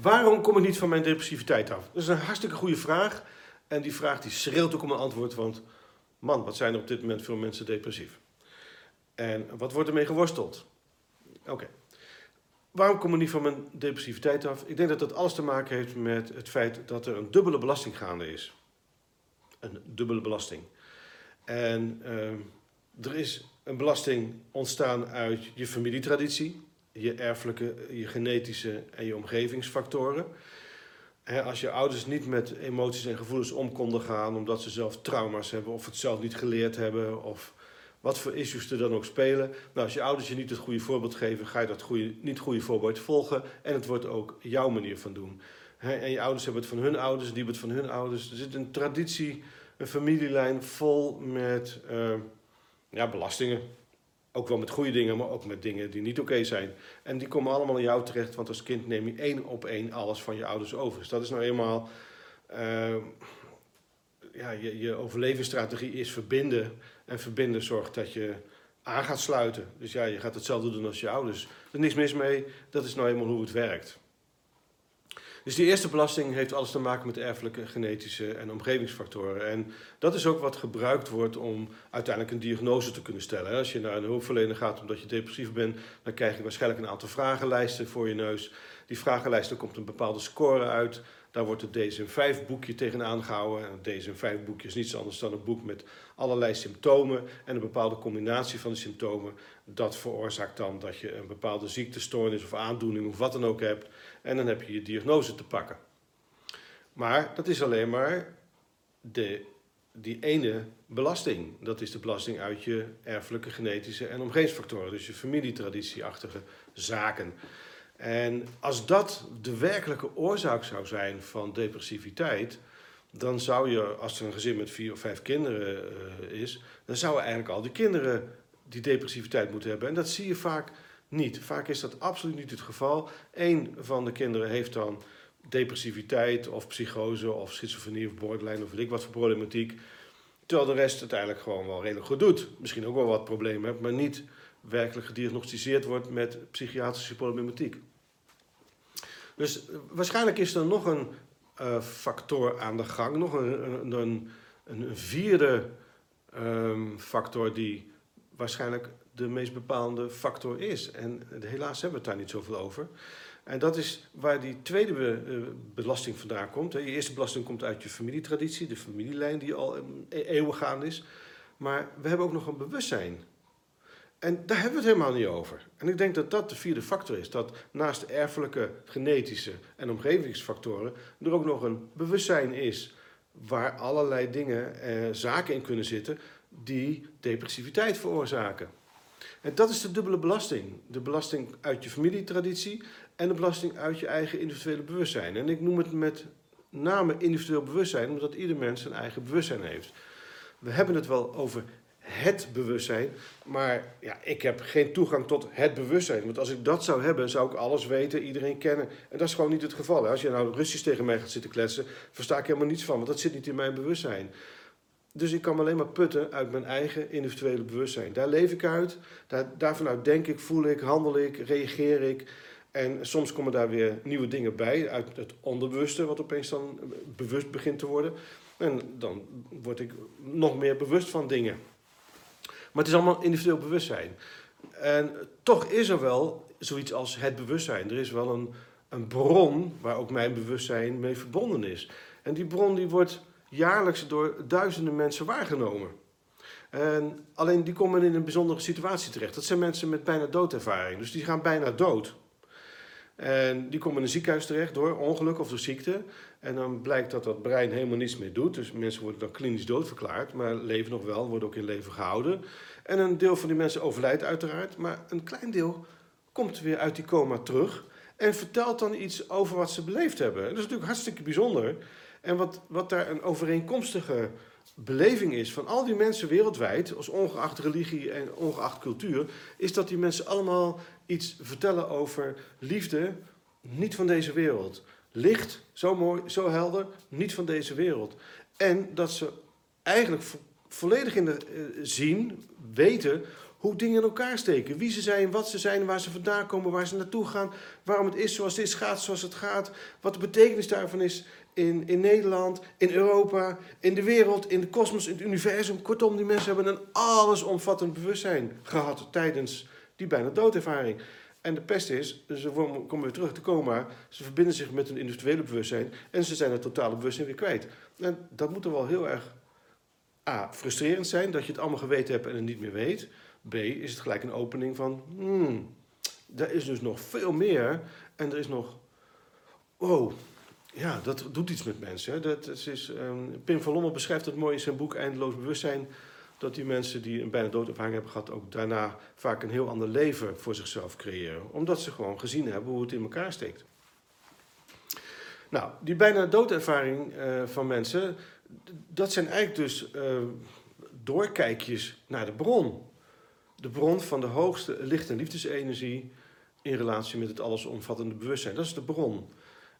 Waarom kom ik niet van mijn depressiviteit af? Dat is een hartstikke goede vraag. En die vraag die schreeuwt ook om een antwoord. Want man, wat zijn er op dit moment veel mensen depressief? En wat wordt ermee geworsteld? Oké. Waarom kom ik niet van mijn depressiviteit af? Ik denk dat dat alles te maken heeft met het feit dat er een dubbele belasting gaande is. Een dubbele belasting. En uh, er is een belasting ontstaan uit je familietraditie, je erfelijke, je genetische en je omgevingsfactoren. als je ouders niet met emoties en gevoelens om konden gaan omdat ze zelf trauma's hebben of het zelf niet geleerd hebben of wat voor issues er dan ook spelen. Nou, als je ouders je niet het goede voorbeeld geven, ga je dat goede, niet goede voorbeeld volgen en het wordt ook jouw manier van doen. en je ouders hebben het van hun ouders, die hebben het van hun ouders. Er zit een traditie, een familielijn vol met uh, ja, belastingen. Ook wel met goede dingen, maar ook met dingen die niet oké zijn. En die komen allemaal in jou terecht, want als kind neem je één op één alles van je ouders over. Dus dat is nou eenmaal. Uh, ja, je, je overlevingsstrategie is verbinden. En verbinden zorgt dat je aan gaat sluiten. Dus ja, je gaat hetzelfde doen als je ouders. Er is niks mis mee, dat is nou eenmaal hoe het werkt. Dus die eerste belasting heeft alles te maken met erfelijke, genetische en omgevingsfactoren. En dat is ook wat gebruikt wordt om uiteindelijk een diagnose te kunnen stellen. Als je naar een hulpverlener gaat omdat je depressief bent, dan krijg je waarschijnlijk een aantal vragenlijsten voor je neus. Die vragenlijsten komt een bepaalde score uit. Daar wordt het DSM-5-boekje tegenaan gehouden. En het DSM-5-boekje is niets anders dan een boek met allerlei symptomen en een bepaalde combinatie van de symptomen. Dat veroorzaakt dan dat je een bepaalde ziektestoornis of aandoening of wat dan ook hebt. En dan heb je je diagnose te pakken. Maar dat is alleen maar de, die ene belasting. Dat is de belasting uit je erfelijke, genetische en omgevingsfactoren. Dus je familietraditieachtige zaken. En als dat de werkelijke oorzaak zou zijn van depressiviteit, dan zou je, als er een gezin met vier of vijf kinderen uh, is, dan zouden eigenlijk al die kinderen die depressiviteit moeten hebben. En dat zie je vaak niet. Vaak is dat absoluut niet het geval. Eén van de kinderen heeft dan depressiviteit of psychose of schizofrenie of borderline of weet ik wat voor problematiek. Terwijl de rest het eigenlijk gewoon wel redelijk goed doet. Misschien ook wel wat problemen heeft, maar niet werkelijk gediagnosticeerd wordt met psychiatrische problematiek. Dus eh, waarschijnlijk is er nog een uh, factor aan de gang, nog een, een, een vierde um, factor die waarschijnlijk de meest bepalende factor is. En helaas hebben we het daar niet zoveel over. En dat is waar die tweede be, uh, belasting vandaan komt. Je eerste belasting komt uit je familietraditie, de familielijn die al um, eeuwen gaande is. Maar we hebben ook nog een bewustzijn en daar hebben we het helemaal niet over. En ik denk dat dat de vierde factor is. Dat naast de erfelijke, genetische en omgevingsfactoren er ook nog een bewustzijn is waar allerlei dingen, eh, zaken in kunnen zitten die depressiviteit veroorzaken. En dat is de dubbele belasting. De belasting uit je familietraditie en de belasting uit je eigen individuele bewustzijn. En ik noem het met name individueel bewustzijn, omdat ieder mens zijn eigen bewustzijn heeft. We hebben het wel over het bewustzijn. Maar ja, ik heb geen toegang tot het bewustzijn. Want als ik dat zou hebben, zou ik alles weten, iedereen kennen. En dat is gewoon niet het geval. Als je nou Russisch tegen mij gaat zitten kletsen, versta ik helemaal niets van. Want dat zit niet in mijn bewustzijn. Dus ik kan alleen maar putten uit mijn eigen individuele bewustzijn. Daar leef ik uit. Daar, daarvanuit denk ik, voel ik, handel ik, reageer ik. En soms komen daar weer nieuwe dingen bij uit het onderbewuste, wat opeens dan bewust begint te worden. En dan word ik nog meer bewust van dingen. Maar het is allemaal individueel bewustzijn. En toch is er wel zoiets als het bewustzijn. Er is wel een, een bron waar ook mijn bewustzijn mee verbonden is. En die bron die wordt jaarlijks door duizenden mensen waargenomen. En alleen die komen in een bijzondere situatie terecht. Dat zijn mensen met bijna doodervaring. Dus die gaan bijna dood. En die komen in een ziekenhuis terecht door ongeluk of door ziekte. En dan blijkt dat dat brein helemaal niets meer doet. Dus mensen worden dan klinisch doodverklaard, maar leven nog wel, worden ook in leven gehouden. En een deel van die mensen overlijdt uiteraard, maar een klein deel komt weer uit die coma terug en vertelt dan iets over wat ze beleefd hebben. dat is natuurlijk hartstikke bijzonder. En wat, wat daar een overeenkomstige beleving is van al die mensen wereldwijd, als ongeacht religie en ongeacht cultuur, is dat die mensen allemaal iets vertellen over liefde, niet van deze wereld. Licht, zo mooi, zo helder, niet van deze wereld. En dat ze eigenlijk volledig in de, uh, zien, weten hoe dingen in elkaar steken. Wie ze zijn, wat ze zijn, waar ze vandaan komen, waar ze naartoe gaan. Waarom het is zoals het is, gaat zoals het gaat. Wat de betekenis daarvan is in, in Nederland, in Europa, in de wereld, in de kosmos, in het universum. Kortom, die mensen hebben een allesomvattend bewustzijn gehad tijdens die bijna doodervaring. En de pest is, ze komen weer terug te coma, ze verbinden zich met hun individuele bewustzijn en ze zijn het totale bewustzijn weer kwijt. En dat moet er wel heel erg A, frustrerend zijn dat je het allemaal geweten hebt en het niet meer weet. B, is het gelijk een opening van, hmm, er is dus nog veel meer en er is nog, wow, ja, dat doet iets met mensen. Dat is, um, Pim van Lommel beschrijft het mooi in zijn boek Eindeloos Bewustzijn dat die mensen die een bijna doodervaring hebben gehad, ook daarna vaak een heel ander leven voor zichzelf creëren. Omdat ze gewoon gezien hebben hoe het in elkaar steekt. Nou, die bijna doodervaring uh, van mensen, dat zijn eigenlijk dus uh, doorkijkjes naar de bron. De bron van de hoogste licht- en liefdesenergie in relatie met het allesomvattende bewustzijn. Dat is de bron.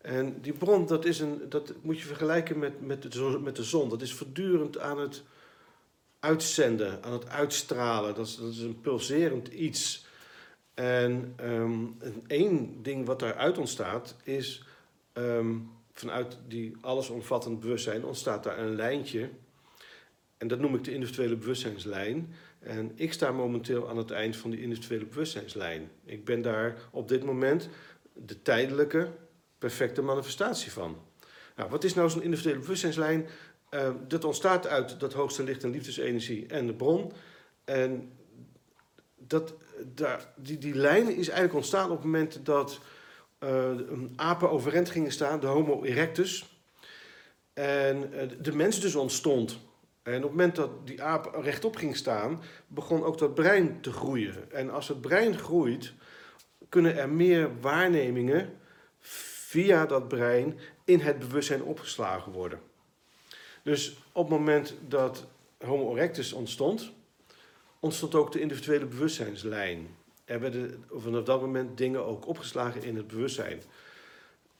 En die bron, dat, is een, dat moet je vergelijken met, met, de, met de zon. Dat is voortdurend aan het uitzenden, aan het uitstralen. Dat is, dat is een pulserend iets. En um, één ding wat daaruit ontstaat is, um, vanuit die allesomvattend bewustzijn ontstaat daar een lijntje. En dat noem ik de individuele bewustzijnslijn. En ik sta momenteel aan het eind van die individuele bewustzijnslijn. Ik ben daar op dit moment de tijdelijke, perfecte manifestatie van. Nou, wat is nou zo'n individuele bewustzijnslijn? Uh, dat ontstaat uit dat hoogste licht en liefdesenergie en de bron. En dat, daar, die, die lijn is eigenlijk ontstaan op het moment dat apen overeind gingen staan, de Homo erectus. En uh, de mens dus ontstond. En op het moment dat die aap rechtop ging staan, begon ook dat brein te groeien. En als het brein groeit, kunnen er meer waarnemingen via dat brein in het bewustzijn opgeslagen worden. Dus op het moment dat Homo erectus ontstond, ontstond ook de individuele bewustzijnslijn. Er werden vanaf dat moment dingen ook opgeslagen in het bewustzijn.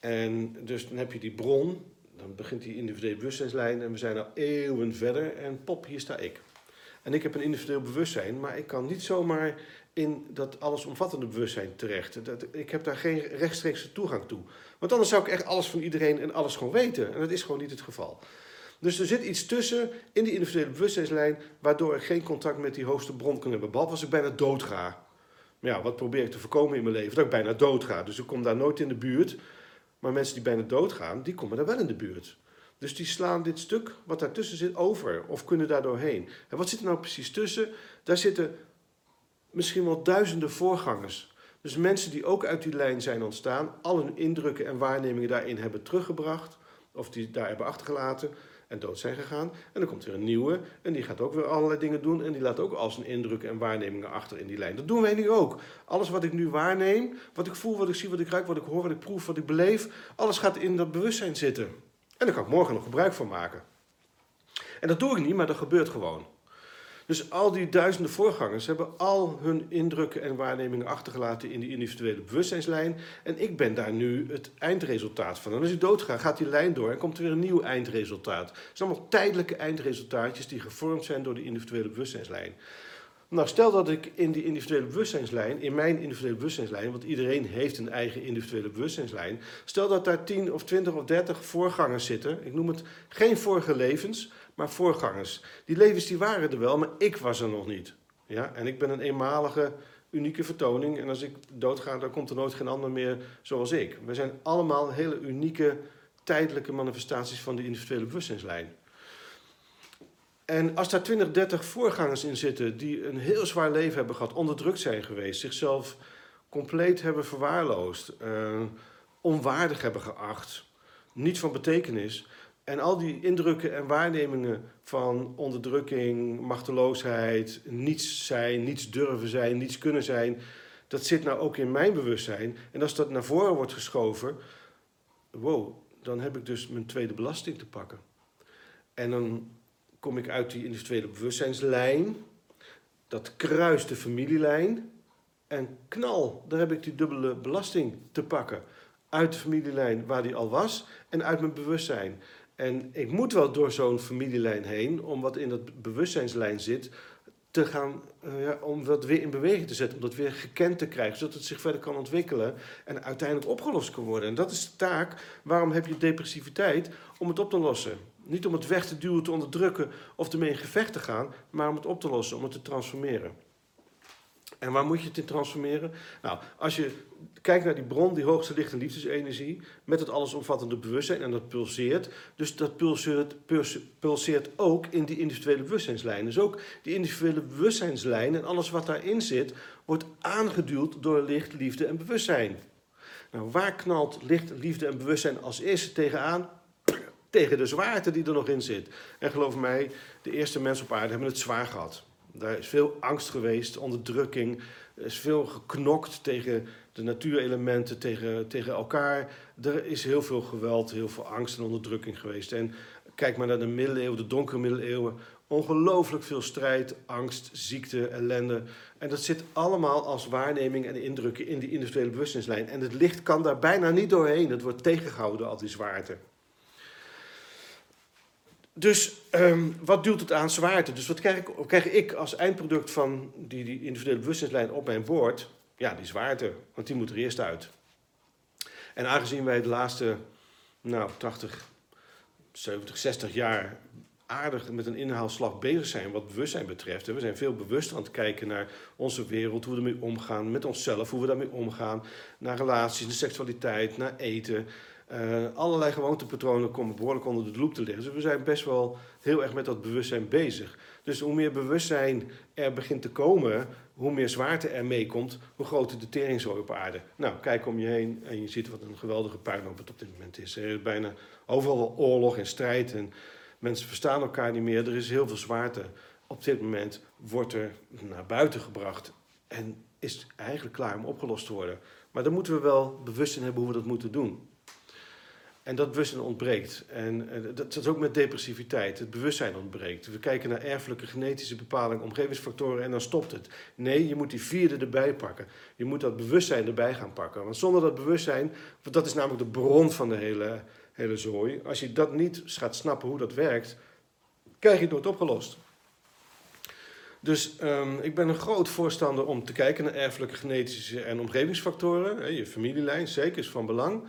En dus dan heb je die bron, dan begint die individuele bewustzijnslijn en we zijn al eeuwen verder en pop, hier sta ik. En ik heb een individueel bewustzijn, maar ik kan niet zomaar in dat allesomvattende bewustzijn terecht. Dat, ik heb daar geen rechtstreekse toegang toe. Want anders zou ik echt alles van iedereen en alles gewoon weten. En dat is gewoon niet het geval. Dus er zit iets tussen in die individuele bewustzijnslijn, waardoor ik geen contact met die hoogste bron kan hebben. Behalve als ik bijna dood ga. Ja, wat probeer ik te voorkomen in mijn leven? Dat ik bijna dood ga. Dus ik kom daar nooit in de buurt. Maar mensen die bijna doodgaan, die komen daar wel in de buurt. Dus die slaan dit stuk wat daartussen zit over of kunnen daar doorheen. En wat zit er nou precies tussen? Daar zitten misschien wel duizenden voorgangers. Dus mensen die ook uit die lijn zijn ontstaan, al hun indrukken en waarnemingen daarin hebben teruggebracht, of die daar hebben achtergelaten en dood zijn gegaan. En dan komt er een nieuwe en die gaat ook weer allerlei dingen doen en die laat ook al zijn indrukken en waarnemingen achter in die lijn. Dat doen wij nu ook. Alles wat ik nu waarneem, wat ik voel, wat ik zie, wat ik ruik, wat ik hoor, wat ik proef, wat ik beleef, alles gaat in dat bewustzijn zitten. En daar kan ik morgen nog gebruik van maken. En dat doe ik niet, maar dat gebeurt gewoon. Dus al die duizenden voorgangers hebben al hun indrukken en waarnemingen achtergelaten in die individuele bewustzijnslijn. En ik ben daar nu het eindresultaat van. En als ik doodga, gaat die lijn door en komt er weer een nieuw eindresultaat. Het zijn allemaal tijdelijke eindresultaatjes die gevormd zijn door die individuele bewustzijnslijn. Nou, stel dat ik in die individuele bewustzijnslijn, in mijn individuele bewustzijnslijn, want iedereen heeft een eigen individuele bewustzijnslijn, stel dat daar 10 of 20 of 30 voorgangers zitten. Ik noem het geen vorige levens, maar voorgangers. Die levens die waren er wel, maar ik was er nog niet. Ja? En ik ben een eenmalige, unieke vertoning. En als ik doodga, dan komt er nooit geen ander meer zoals ik. We zijn allemaal hele unieke, tijdelijke manifestaties van die individuele bewustzijnslijn. En als daar 20, 30 voorgangers in zitten die een heel zwaar leven hebben gehad, onderdrukt zijn geweest, zichzelf compleet hebben verwaarloosd, uh, onwaardig hebben geacht, niet van betekenis, en al die indrukken en waarnemingen van onderdrukking, machteloosheid, niets zijn, niets durven zijn, niets kunnen zijn, dat zit nou ook in mijn bewustzijn. En als dat naar voren wordt geschoven, wow, dan heb ik dus mijn tweede belasting te pakken. En dan kom ik uit die individuele bewustzijnslijn, dat kruist de familielijn en knal, daar heb ik die dubbele belasting te pakken. Uit de familielijn waar die al was en uit mijn bewustzijn. En ik moet wel door zo'n familielijn heen, om wat in dat bewustzijnslijn zit, te gaan, eh, ja, om dat weer in beweging te zetten, om dat weer gekend te krijgen, zodat het zich verder kan ontwikkelen en uiteindelijk opgelost kan worden. En dat is de taak. Waarom heb je depressiviteit? Om het op te lossen. Niet om het weg te duwen, te onderdrukken of ermee in gevecht te gaan, maar om het op te lossen, om het te transformeren. En waar moet je het in transformeren? Nou, als je kijkt naar die bron, die hoogste licht- en liefdesenergie, met het allesomvattende bewustzijn, en dat pulseert. Dus dat pulseert, pulseert ook in die individuele bewustzijnslijn. Dus ook die individuele bewustzijnslijn en alles wat daarin zit, wordt aangeduwd door licht, liefde en bewustzijn. Nou, waar knalt licht, liefde en bewustzijn als eerste tegenaan? Tegen de zwaarte die er nog in zit. En geloof mij, de eerste mensen op aarde hebben het zwaar gehad. Daar is veel angst geweest, onderdrukking. Er is veel geknokt tegen de natuurelementen, tegen, tegen elkaar. Er is heel veel geweld, heel veel angst en onderdrukking geweest. En kijk maar naar de middeleeuwen, de donkere middeleeuwen. Ongelooflijk veel strijd, angst, ziekte, ellende. En dat zit allemaal als waarneming en indrukken in die individuele bewustzijnslijn. En het licht kan daar bijna niet doorheen. Het wordt tegengehouden al die zwaarte. Dus ehm, wat duwt het aan zwaarte? Dus wat krijg, ik, krijg ik als eindproduct van die, die individuele bewustzijnslijn op mijn bord? Ja, die zwaarte, want die moet er eerst uit. En aangezien wij de laatste nou, 80, 70, 60 jaar aardig met een inhaalslag bezig zijn wat bewustzijn betreft. We zijn veel bewuster aan het kijken naar onze wereld, hoe we ermee omgaan, met onszelf, hoe we daarmee omgaan, naar relaties, naar seksualiteit, naar eten. Uh, allerlei gewoontepatronen komen behoorlijk onder de loep te liggen. Dus we zijn best wel heel erg met dat bewustzijn bezig. Dus hoe meer bewustzijn er begint te komen, hoe meer zwaarte er meekomt, hoe groter de teringzooi op aarde. Nou, kijk om je heen en je ziet wat een geweldige puinhoop het op dit moment is. Er is bijna overal oorlog en strijd en mensen verstaan elkaar niet meer. Er is heel veel zwaarte. Op dit moment wordt er naar buiten gebracht en is eigenlijk klaar om opgelost te worden. Maar dan moeten we wel bewust in hebben hoe we dat moeten doen. En dat bewustzijn ontbreekt. En dat is ook met depressiviteit. Het bewustzijn ontbreekt. We kijken naar erfelijke genetische bepalingen, omgevingsfactoren en dan stopt het. Nee, je moet die vierde erbij pakken. Je moet dat bewustzijn erbij gaan pakken. Want zonder dat bewustzijn, dat is namelijk de bron van de hele, hele zooi. Als je dat niet gaat snappen hoe dat werkt, krijg je het nooit opgelost. Dus um, ik ben een groot voorstander om te kijken naar erfelijke genetische en omgevingsfactoren. Je familielijn, zeker, is van belang.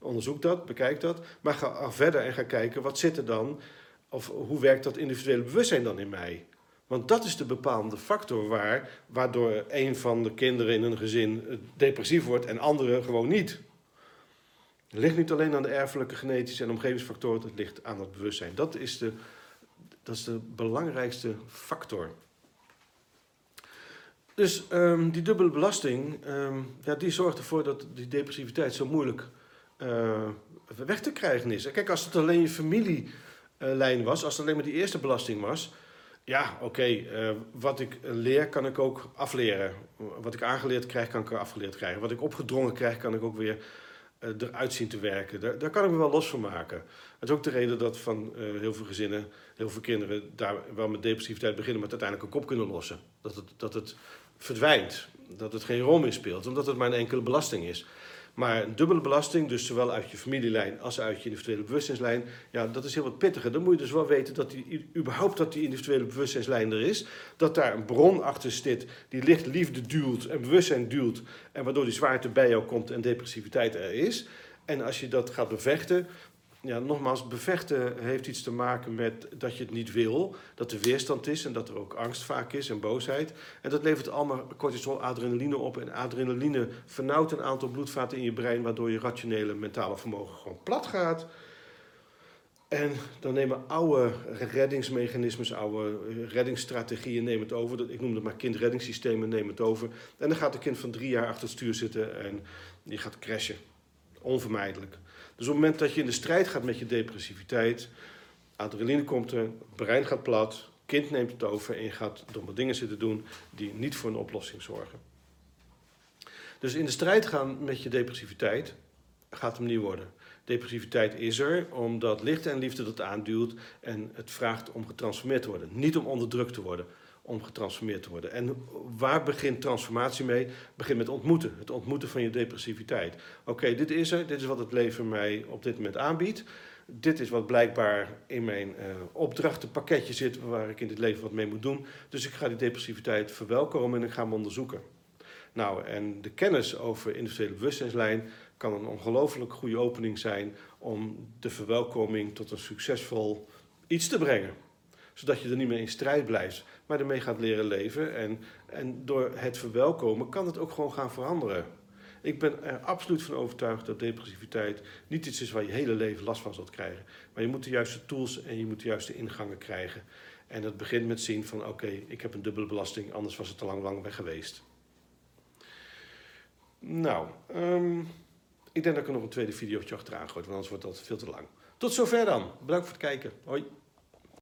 Onderzoek dat, bekijk dat. Maar ga verder en ga kijken wat zit er dan, of hoe werkt dat individuele bewustzijn dan in mij? Want dat is de bepalende factor waar, waardoor een van de kinderen in een gezin depressief wordt en anderen gewoon niet. Het ligt niet alleen aan de erfelijke genetische en omgevingsfactoren, het ligt aan het bewustzijn. Dat is de, dat is de belangrijkste factor. Dus um, die dubbele belasting, um, ja, die zorgt ervoor dat die depressiviteit zo moeilijk uh, weg te krijgen is. Kijk, als het alleen je familielijn was, als het alleen maar die eerste belasting was, ja, oké, uh, wat ik leer kan ik ook afleren. Wat ik aangeleerd krijg, kan ik afgeleerd krijgen. Wat ik opgedrongen krijg, kan ik ook weer uh, eruit zien te werken. Daar, daar, kan ik me wel los van maken. Dat is ook de reden dat van heel veel gezinnen, heel veel kinderen daar wel met depressiviteit beginnen, maar uiteindelijk een kop kunnen lossen. Dat het, dat het verdwijnt, dat het geen rol meer speelt, omdat het maar een enkele belasting is. Maar een dubbele belasting, dus zowel uit je familielijn als uit je individuele bewustzijnslijn, ja, dat is heel wat pittiger. Dan moet je dus wel weten dat die, überhaupt dat die individuele bewustzijnslijn er is. Dat daar een bron achter zit die licht liefde duwt en bewustzijn duwt. En waardoor die zwaarte bij jou komt en depressiviteit er is. En als je dat gaat bevechten, ja, nogmaals, bevechten heeft iets te maken met dat je het niet wil, dat er weerstand is en dat er ook angst vaak is en boosheid. En dat levert allemaal cortisol, adrenaline op. En adrenaline vernauwt een aantal bloedvaten in je brein, waardoor je rationele mentale vermogen gewoon plat gaat. En dan nemen oude reddingsmechanismes, oude reddingsstrategieën nemen het over. Ik noem het maar kindreddingssystemen nemen het over. En dan gaat een kind van drie jaar achter het stuur zitten en die gaat crashen. Onvermijdelijk. Dus op het moment dat je in de strijd gaat met je depressiviteit, adrenaline komt er, brein gaat plat, kind neemt het over en je gaat domme dingen zitten doen die niet voor een oplossing zorgen. Dus in de strijd gaan met je depressiviteit gaat hem niet worden. Depressiviteit is er omdat licht en liefde dat aanduwt en het vraagt om getransformeerd te worden. Niet om onderdrukt te worden om getransformeerd te worden. En waar begint transformatie mee? Begint met ontmoeten. Het ontmoeten van je depressiviteit. Oké, dit is er. Dit is wat het leven mij op dit moment aanbiedt. dit is wat blijkbaar in mijn uh, opdrachtenpakketje zit waar ik in dit leven wat mee moet doen. Dus ik ga die depressiviteit verwelkomen en ik ga hem onderzoeken. Nou, en de kennis over individuele bewustzijnslijn kan een ongelooflijk goede opening zijn om de verwelkoming tot een succesvol iets te brengen. Zodat je er niet meer in strijd blijft, maar ermee gaat leren leven. En, en door het verwelkomen kan het ook gewoon gaan veranderen. Ik ben er absoluut van overtuigd dat depressiviteit niet iets is waar je hele leven last van zult krijgen. Maar je moet de juiste tools en je moet de juiste ingangen krijgen. En dat begint met zien van oké, ik heb een dubbele belasting, anders was het te lang, lang weg geweest. Nou, um, ik denk dat ik er nog een tweede videootje achteraan gooi, want anders wordt dat veel te lang. Tot zover dan. Bedankt voor het kijken. Hoi.